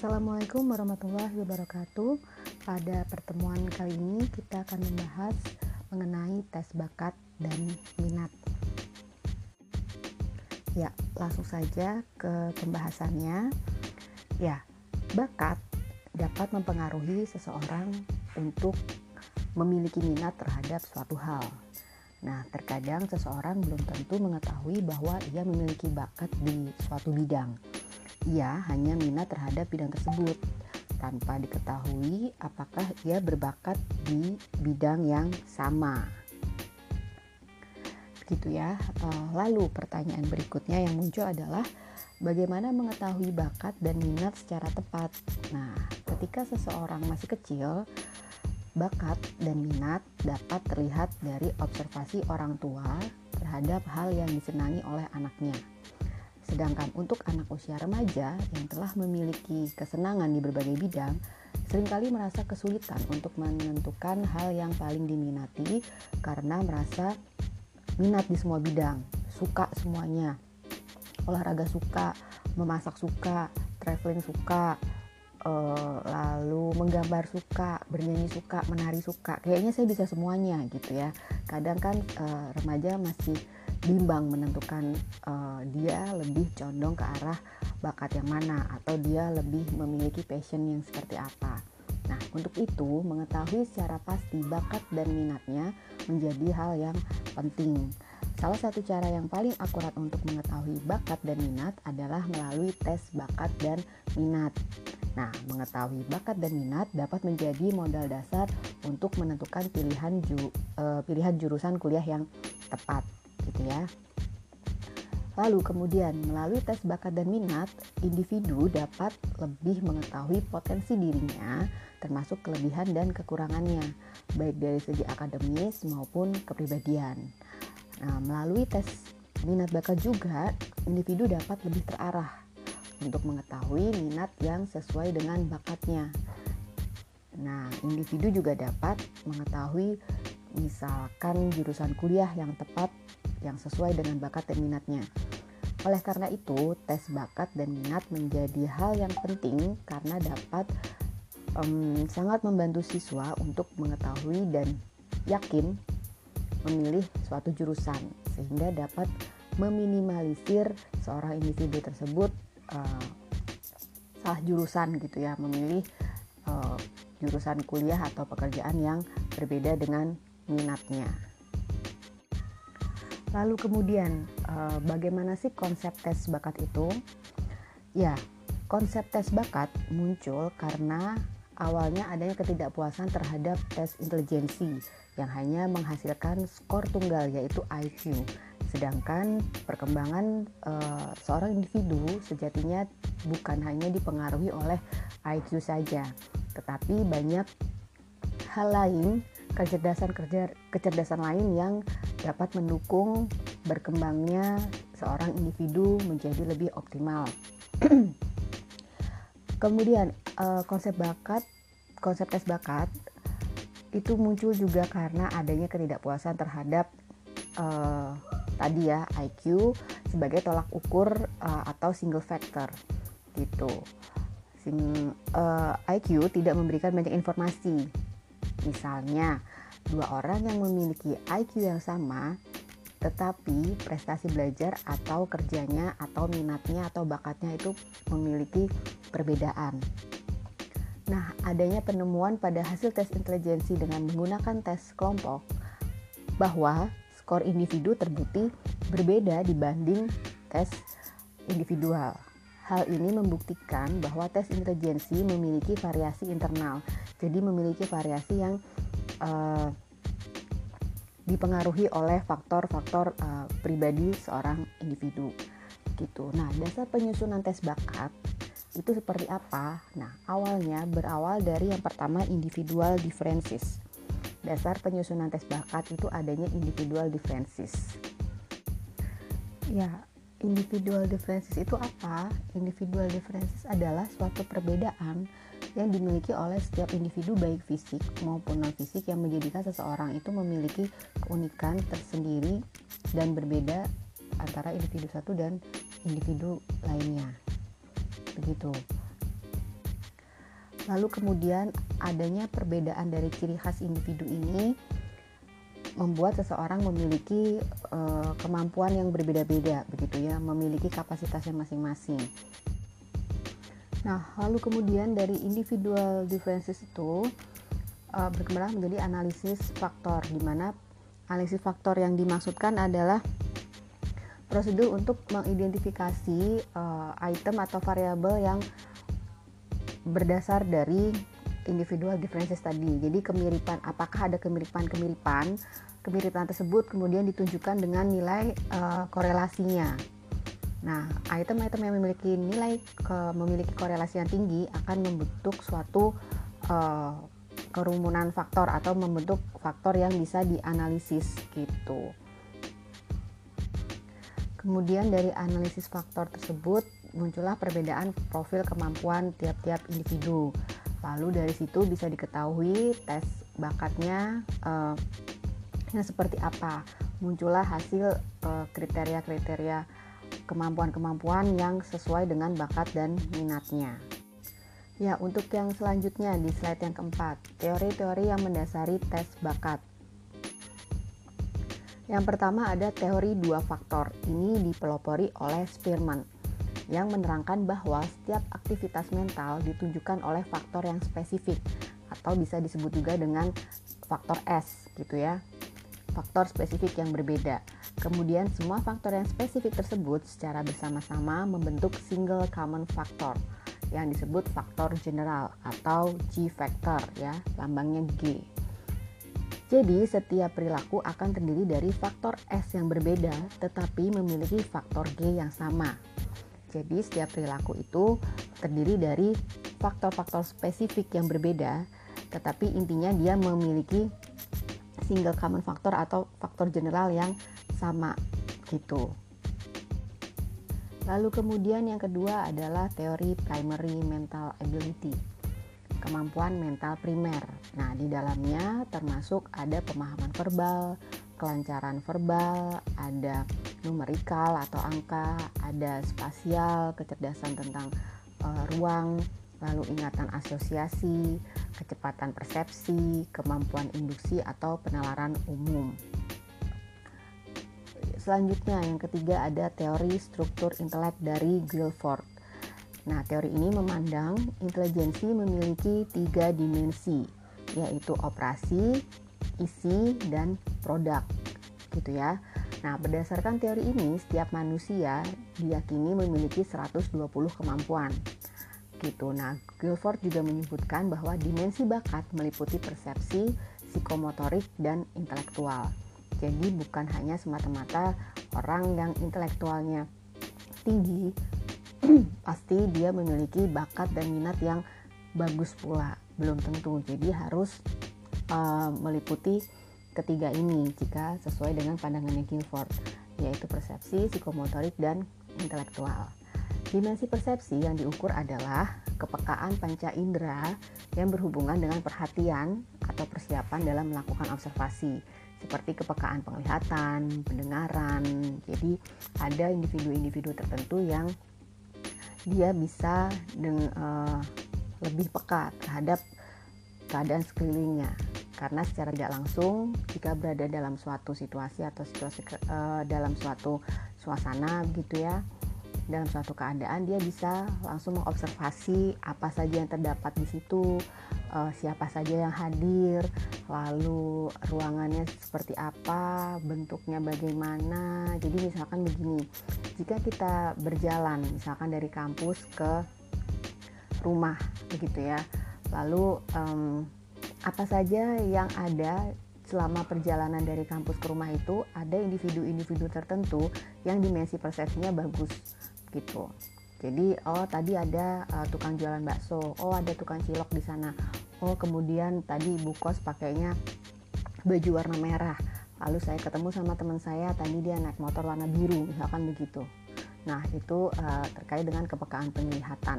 Assalamualaikum warahmatullahi wabarakatuh. Pada pertemuan kali ini kita akan membahas mengenai tes bakat dan minat. Ya, langsung saja ke pembahasannya. Ya, bakat dapat mempengaruhi seseorang untuk memiliki minat terhadap suatu hal. Nah, terkadang seseorang belum tentu mengetahui bahwa ia memiliki bakat di suatu bidang ia hanya minat terhadap bidang tersebut tanpa diketahui apakah ia berbakat di bidang yang sama. Begitu ya. Eh, lalu pertanyaan berikutnya yang muncul adalah bagaimana mengetahui bakat dan minat secara tepat. Nah, ketika seseorang masih kecil, bakat dan minat dapat terlihat dari observasi orang tua terhadap hal yang disenangi oleh anaknya. Sedangkan untuk anak usia remaja yang telah memiliki kesenangan di berbagai bidang, sering kali merasa kesulitan untuk menentukan hal yang paling diminati karena merasa minat di semua bidang, suka semuanya. Olahraga suka, memasak suka, traveling suka, uh, lalu menggambar suka, bernyanyi suka, menari suka. Kayaknya saya bisa semuanya gitu ya. Kadang kan uh, remaja masih bimbang menentukan uh, dia lebih condong ke arah bakat yang mana atau dia lebih memiliki passion yang seperti apa. Nah, untuk itu mengetahui secara pasti bakat dan minatnya menjadi hal yang penting. Salah satu cara yang paling akurat untuk mengetahui bakat dan minat adalah melalui tes bakat dan minat. Nah, mengetahui bakat dan minat dapat menjadi modal dasar untuk menentukan pilihan ju, uh, pilihan jurusan kuliah yang tepat gitu ya. Lalu kemudian melalui tes bakat dan minat, individu dapat lebih mengetahui potensi dirinya termasuk kelebihan dan kekurangannya, baik dari segi akademis maupun kepribadian. Nah, melalui tes minat bakat juga, individu dapat lebih terarah untuk mengetahui minat yang sesuai dengan bakatnya. Nah, individu juga dapat mengetahui misalkan jurusan kuliah yang tepat yang sesuai dengan bakat dan minatnya. Oleh karena itu, tes bakat dan minat menjadi hal yang penting karena dapat um, sangat membantu siswa untuk mengetahui dan yakin memilih suatu jurusan sehingga dapat meminimalisir seorang individu tersebut uh, salah jurusan gitu ya memilih uh, jurusan kuliah atau pekerjaan yang berbeda dengan minatnya. Lalu kemudian uh, bagaimana sih konsep tes bakat itu? Ya, konsep tes bakat muncul karena awalnya adanya ketidakpuasan terhadap tes intelijensi yang hanya menghasilkan skor tunggal yaitu IQ. Sedangkan perkembangan uh, seorang individu sejatinya bukan hanya dipengaruhi oleh IQ saja, tetapi banyak hal lain kecerdasan kerja kecerdasan lain yang dapat mendukung berkembangnya seorang individu menjadi lebih optimal. Kemudian uh, konsep bakat, konsep tes bakat itu muncul juga karena adanya ketidakpuasan terhadap uh, tadi ya IQ sebagai tolak ukur uh, atau single factor gitu. Sing, uh, IQ tidak memberikan banyak informasi Misalnya, dua orang yang memiliki IQ yang sama, tetapi prestasi belajar atau kerjanya atau minatnya atau bakatnya itu memiliki perbedaan. Nah, adanya penemuan pada hasil tes intelijensi dengan menggunakan tes kelompok bahwa skor individu terbukti berbeda dibanding tes individual. Hal ini membuktikan bahwa tes intelijensi memiliki variasi internal, jadi memiliki variasi yang uh, dipengaruhi oleh faktor-faktor uh, pribadi seorang individu. Gitu. Nah, dasar penyusunan tes bakat itu seperti apa? Nah, awalnya berawal dari yang pertama individual differences. Dasar penyusunan tes bakat itu adanya individual differences. Ya, individual differences itu apa? Individual differences adalah suatu perbedaan yang dimiliki oleh setiap individu baik fisik maupun non fisik yang menjadikan seseorang itu memiliki keunikan tersendiri dan berbeda antara individu satu dan individu lainnya. Begitu. Lalu kemudian adanya perbedaan dari ciri khas individu ini membuat seseorang memiliki uh, kemampuan yang berbeda-beda begitu ya, memiliki kapasitasnya masing-masing. Nah, lalu kemudian dari individual differences itu uh, berkembang menjadi analisis faktor di mana analisis faktor yang dimaksudkan adalah prosedur untuk mengidentifikasi uh, item atau variabel yang berdasar dari individual differences tadi. Jadi kemiripan, apakah ada kemiripan-kemiripan? Kemiripan tersebut kemudian ditunjukkan dengan nilai uh, korelasinya. Nah, item-item yang memiliki nilai ke, memiliki korelasi yang tinggi akan membentuk suatu uh, kerumunan faktor atau membentuk faktor yang bisa dianalisis gitu. Kemudian dari analisis faktor tersebut muncullah perbedaan profil kemampuan tiap-tiap individu. Lalu dari situ bisa diketahui tes bakatnya uh, yang seperti apa. Muncullah hasil uh, kriteria-kriteria kemampuan-kemampuan yang sesuai dengan bakat dan minatnya. Ya, untuk yang selanjutnya di slide yang keempat, teori-teori yang mendasari tes bakat. Yang pertama ada teori dua faktor. Ini dipelopori oleh Spearman yang menerangkan bahwa setiap aktivitas mental ditunjukkan oleh faktor yang spesifik atau bisa disebut juga dengan faktor S gitu ya. Faktor spesifik yang berbeda. Kemudian semua faktor yang spesifik tersebut secara bersama-sama membentuk single common factor yang disebut faktor general atau G factor ya, lambangnya G. Jadi, setiap perilaku akan terdiri dari faktor S yang berbeda, tetapi memiliki faktor G yang sama. Jadi, setiap perilaku itu terdiri dari faktor-faktor spesifik yang berbeda, tetapi intinya dia memiliki single common factor atau faktor general yang sama gitu. Lalu kemudian yang kedua adalah teori primary mental ability kemampuan mental primer. Nah, di dalamnya termasuk ada pemahaman verbal, kelancaran verbal, ada numerikal atau angka, ada spasial, kecerdasan tentang uh, ruang, lalu ingatan asosiasi, kecepatan persepsi, kemampuan induksi atau penalaran umum. Selanjutnya yang ketiga ada teori struktur intelek dari Guilford. Nah, teori ini memandang intelijensi memiliki tiga dimensi, yaitu operasi, isi, dan produk. Gitu ya. Nah, berdasarkan teori ini, setiap manusia diyakini memiliki 120 kemampuan. Gitu. Nah, Guilford juga menyebutkan bahwa dimensi bakat meliputi persepsi, psikomotorik, dan intelektual. Jadi bukan hanya semata-mata orang yang intelektualnya tinggi pasti dia memiliki bakat dan minat yang bagus pula belum tentu jadi harus uh, meliputi ketiga ini jika sesuai dengan pandangannya Guilford yaitu persepsi, psikomotorik, dan intelektual. Dimensi persepsi yang diukur adalah kepekaan panca indera yang berhubungan dengan perhatian atau persiapan dalam melakukan observasi seperti kepekaan penglihatan, pendengaran. Jadi ada individu-individu tertentu yang dia bisa dengan uh, lebih peka terhadap keadaan sekelilingnya karena secara tidak langsung jika berada dalam suatu situasi atau situasi uh, dalam suatu suasana gitu ya dalam suatu keadaan dia bisa langsung mengobservasi apa saja yang terdapat di situ uh, siapa saja yang hadir lalu ruangannya seperti apa bentuknya bagaimana. Jadi misalkan begini jika kita berjalan misalkan dari kampus ke rumah begitu ya lalu um, apa saja yang ada selama perjalanan dari kampus ke rumah itu ada individu-individu tertentu yang dimensi persepsinya bagus gitu. Jadi oh tadi ada uh, tukang jualan bakso. Oh ada tukang cilok di sana. Oh kemudian tadi ibu kos pakainya baju warna merah. Lalu saya ketemu sama teman saya tadi dia naik motor warna biru misalkan begitu. Nah itu uh, terkait dengan kepekaan penglihatan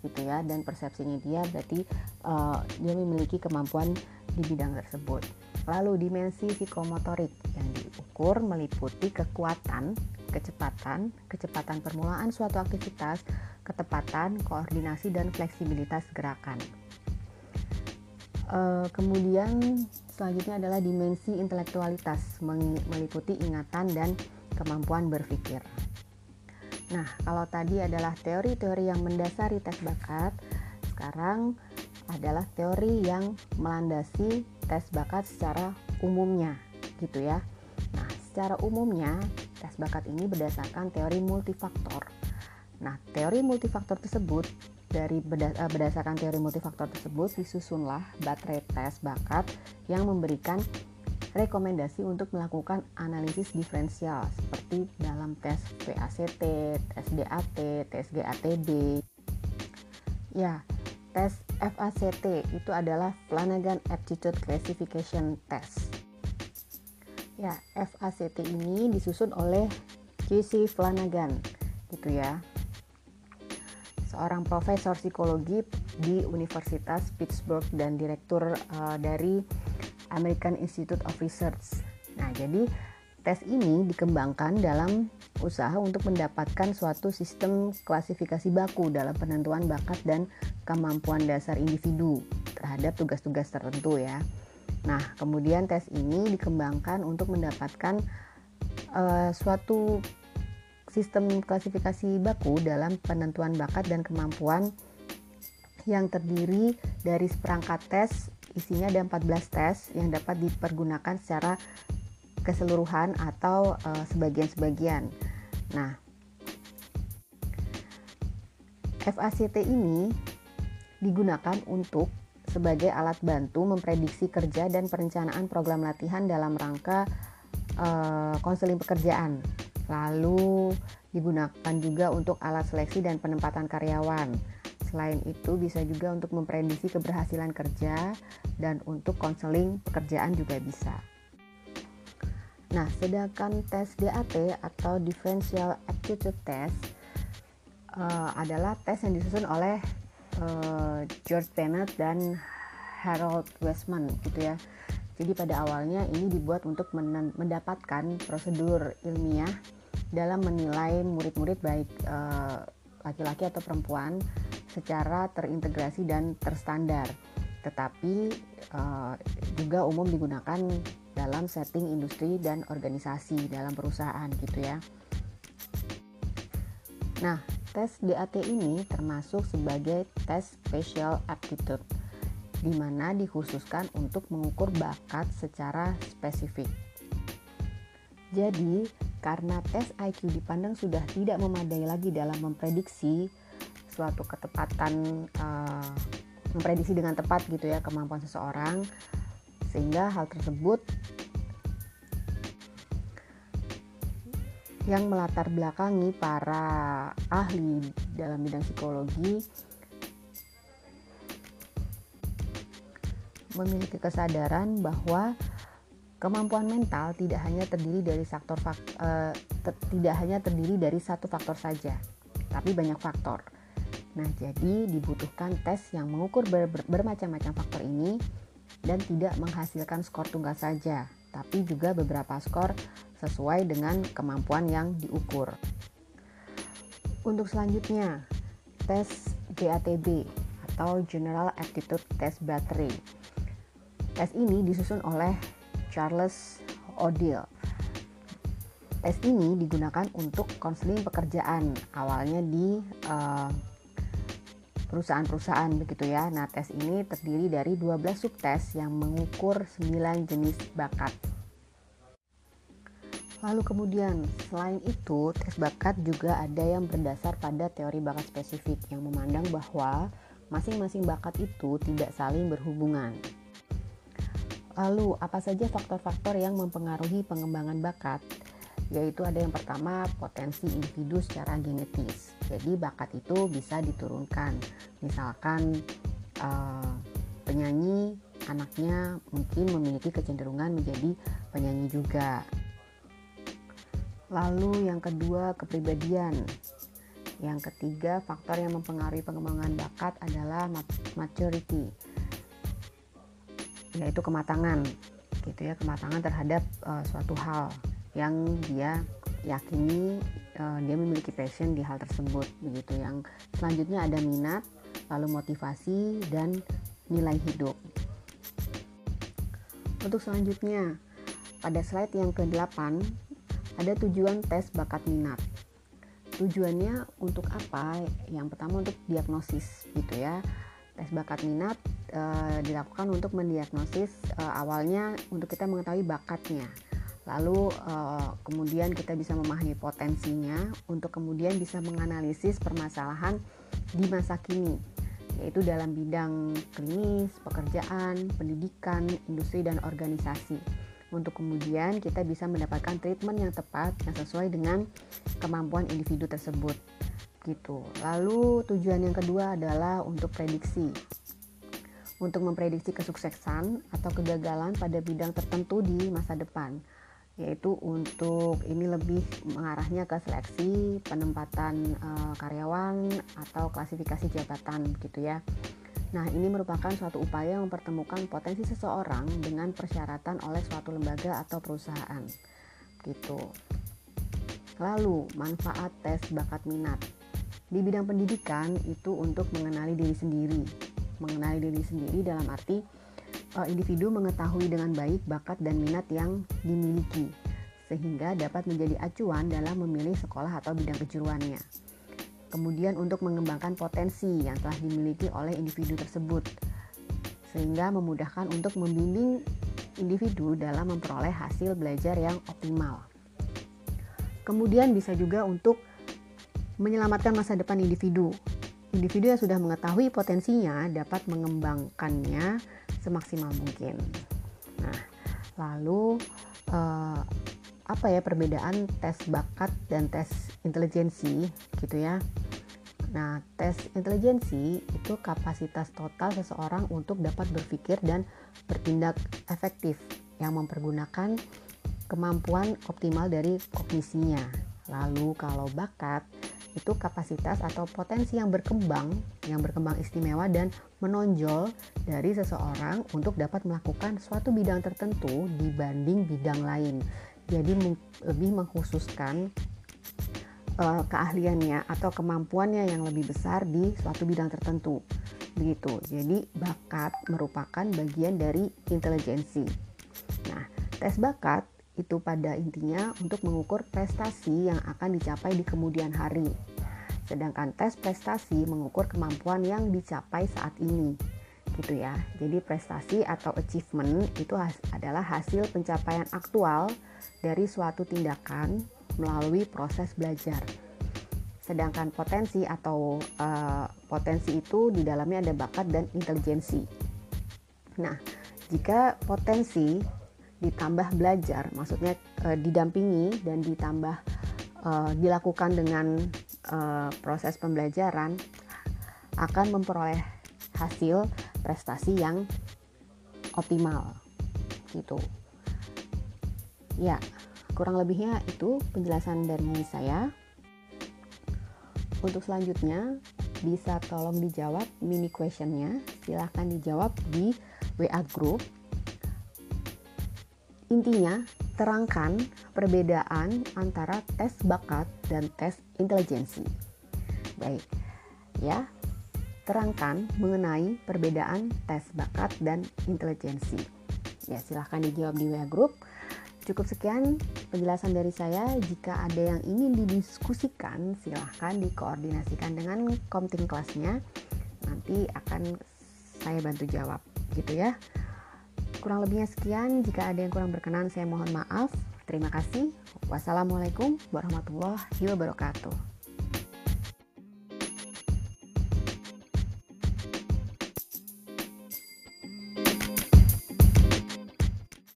gitu ya. Dan persepsinya dia berarti uh, dia memiliki kemampuan di bidang tersebut. Lalu dimensi psikomotorik yang diukur meliputi kekuatan kecepatan, kecepatan permulaan suatu aktivitas, ketepatan, koordinasi, dan fleksibilitas gerakan. Uh, kemudian selanjutnya adalah dimensi intelektualitas meliputi ingatan dan kemampuan berpikir. Nah, kalau tadi adalah teori-teori yang mendasari tes bakat, sekarang adalah teori yang melandasi tes bakat secara umumnya, gitu ya. Nah, secara umumnya tes bakat ini berdasarkan teori multifaktor. Nah, teori multifaktor tersebut dari eh, berdasarkan teori multifaktor tersebut disusunlah baterai tes bakat yang memberikan rekomendasi untuk melakukan analisis diferensial seperti dalam tes PACT, tes DAT, tes GATB. Ya, tes FACT itu adalah Flanagan Aptitude Classification Test. Ya, FACT ini disusun oleh J.C. Flanagan gitu ya seorang profesor psikologi di Universitas Pittsburgh dan direktur uh, dari American Institute of Research. Nah, jadi tes ini dikembangkan dalam usaha untuk mendapatkan suatu sistem klasifikasi baku dalam penentuan bakat dan kemampuan dasar individu terhadap tugas-tugas tertentu ya. Nah, kemudian tes ini dikembangkan untuk mendapatkan uh, suatu sistem klasifikasi baku dalam penentuan bakat dan kemampuan yang terdiri dari seperangkat tes, isinya ada 14 tes yang dapat dipergunakan secara keseluruhan atau uh, sebagian-sebagian. Nah, FACT ini digunakan untuk sebagai alat bantu memprediksi kerja dan perencanaan program latihan dalam rangka uh, konseling pekerjaan Lalu digunakan juga untuk alat seleksi dan penempatan karyawan. Selain itu bisa juga untuk memprediksi keberhasilan kerja dan untuk konseling pekerjaan juga bisa. Nah, sedangkan tes DAT atau Differential Aptitude Test uh, adalah tes yang disusun oleh uh, George Bennett dan Harold Westman gitu ya. Jadi pada awalnya ini dibuat untuk mendapatkan prosedur ilmiah dalam menilai murid-murid baik eh, laki-laki atau perempuan secara terintegrasi dan terstandar. Tetapi uh, juga umum digunakan dalam setting industri dan organisasi dalam perusahaan gitu ya. Nah, tes DAT ini termasuk sebagai tes special aptitude di mana dikhususkan untuk mengukur bakat secara spesifik. Jadi, karena tes IQ dipandang sudah tidak memadai lagi dalam memprediksi suatu ketepatan uh, memprediksi dengan tepat gitu ya kemampuan seseorang sehingga hal tersebut yang melatar belakangi para ahli dalam bidang psikologi memiliki kesadaran bahwa Kemampuan mental tidak hanya terdiri dari faktor fak, uh, ter, tidak hanya terdiri dari satu faktor saja, tapi banyak faktor. Nah, jadi dibutuhkan tes yang mengukur ber, ber, bermacam-macam faktor ini dan tidak menghasilkan skor tunggal saja, tapi juga beberapa skor sesuai dengan kemampuan yang diukur. Untuk selanjutnya, tes GATB atau General Aptitude Test Battery. Tes ini disusun oleh Charles Odile. Tes ini digunakan untuk konseling pekerjaan, awalnya di uh, perusahaan-perusahaan begitu ya. Nah, tes ini terdiri dari 12 subtes yang mengukur 9 jenis bakat. Lalu kemudian, selain itu, tes bakat juga ada yang berdasar pada teori bakat spesifik yang memandang bahwa masing-masing bakat itu tidak saling berhubungan. Lalu, apa saja faktor-faktor yang mempengaruhi pengembangan bakat? Yaitu ada yang pertama, potensi individu secara genetis. Jadi, bakat itu bisa diturunkan. Misalkan uh, penyanyi anaknya mungkin memiliki kecenderungan menjadi penyanyi juga. Lalu yang kedua, kepribadian. Yang ketiga, faktor yang mempengaruhi pengembangan bakat adalah maturity. Yaitu kematangan gitu ya kematangan terhadap uh, suatu hal yang dia yakini uh, dia memiliki passion di hal tersebut begitu. Yang selanjutnya ada minat lalu motivasi dan nilai hidup. Untuk selanjutnya, pada slide yang ke-8 ada tujuan tes bakat minat. Tujuannya untuk apa? Yang pertama untuk diagnosis gitu ya. Tes bakat minat e, dilakukan untuk mendiagnosis e, awalnya untuk kita mengetahui bakatnya. Lalu e, kemudian kita bisa memahami potensinya untuk kemudian bisa menganalisis permasalahan di masa kini yaitu dalam bidang klinis, pekerjaan, pendidikan, industri dan organisasi. Untuk kemudian kita bisa mendapatkan treatment yang tepat yang sesuai dengan kemampuan individu tersebut. Gitu. Lalu tujuan yang kedua adalah untuk prediksi. Untuk memprediksi kesuksesan atau kegagalan pada bidang tertentu di masa depan yaitu untuk ini lebih mengarahnya ke seleksi penempatan e, karyawan atau klasifikasi jabatan gitu ya. Nah, ini merupakan suatu upaya mempertemukan potensi seseorang dengan persyaratan oleh suatu lembaga atau perusahaan. Gitu. Lalu, manfaat tes bakat minat. Di bidang pendidikan itu untuk mengenali diri sendiri. Mengenali diri sendiri dalam arti uh, individu mengetahui dengan baik bakat dan minat yang dimiliki, sehingga dapat menjadi acuan dalam memilih sekolah atau bidang kejuruannya. Kemudian untuk mengembangkan potensi yang telah dimiliki oleh individu tersebut, sehingga memudahkan untuk membimbing individu dalam memperoleh hasil belajar yang optimal. Kemudian bisa juga untuk menyelamatkan masa depan individu. Individu yang sudah mengetahui potensinya dapat mengembangkannya semaksimal mungkin. Nah, lalu uh, apa ya perbedaan tes bakat dan tes intelijensi gitu ya? Nah, tes intelijensi itu kapasitas total seseorang untuk dapat berpikir dan bertindak efektif yang mempergunakan kemampuan optimal dari kognisinya. Lalu kalau bakat itu kapasitas atau potensi yang berkembang, yang berkembang istimewa dan menonjol dari seseorang untuk dapat melakukan suatu bidang tertentu dibanding bidang lain. Jadi lebih mengkhususkan uh, keahliannya atau kemampuannya yang lebih besar di suatu bidang tertentu. Begitu. Jadi bakat merupakan bagian dari intelijensi. Nah, tes bakat itu pada intinya untuk mengukur prestasi yang akan dicapai di kemudian hari. Sedangkan tes prestasi mengukur kemampuan yang dicapai saat ini. Gitu ya. Jadi prestasi atau achievement itu has adalah hasil pencapaian aktual dari suatu tindakan melalui proses belajar. Sedangkan potensi atau uh, potensi itu di dalamnya ada bakat dan intelijensi. Nah, jika potensi ditambah belajar, maksudnya e, didampingi dan ditambah e, dilakukan dengan e, proses pembelajaran akan memperoleh hasil prestasi yang optimal gitu. Ya, kurang lebihnya itu penjelasan dari saya. Untuk selanjutnya bisa tolong dijawab mini questionnya. Silahkan dijawab di WA group Intinya, terangkan perbedaan antara tes bakat dan tes intelijensi. Baik, ya, terangkan mengenai perbedaan tes bakat dan intelijensi. Ya, silahkan dijawab di WA Group. Cukup sekian penjelasan dari saya. Jika ada yang ingin didiskusikan, silahkan dikoordinasikan dengan komting kelasnya. Nanti akan saya bantu jawab, gitu ya. Kurang lebihnya sekian. Jika ada yang kurang berkenan, saya mohon maaf. Terima kasih. Wassalamualaikum warahmatullahi wabarakatuh.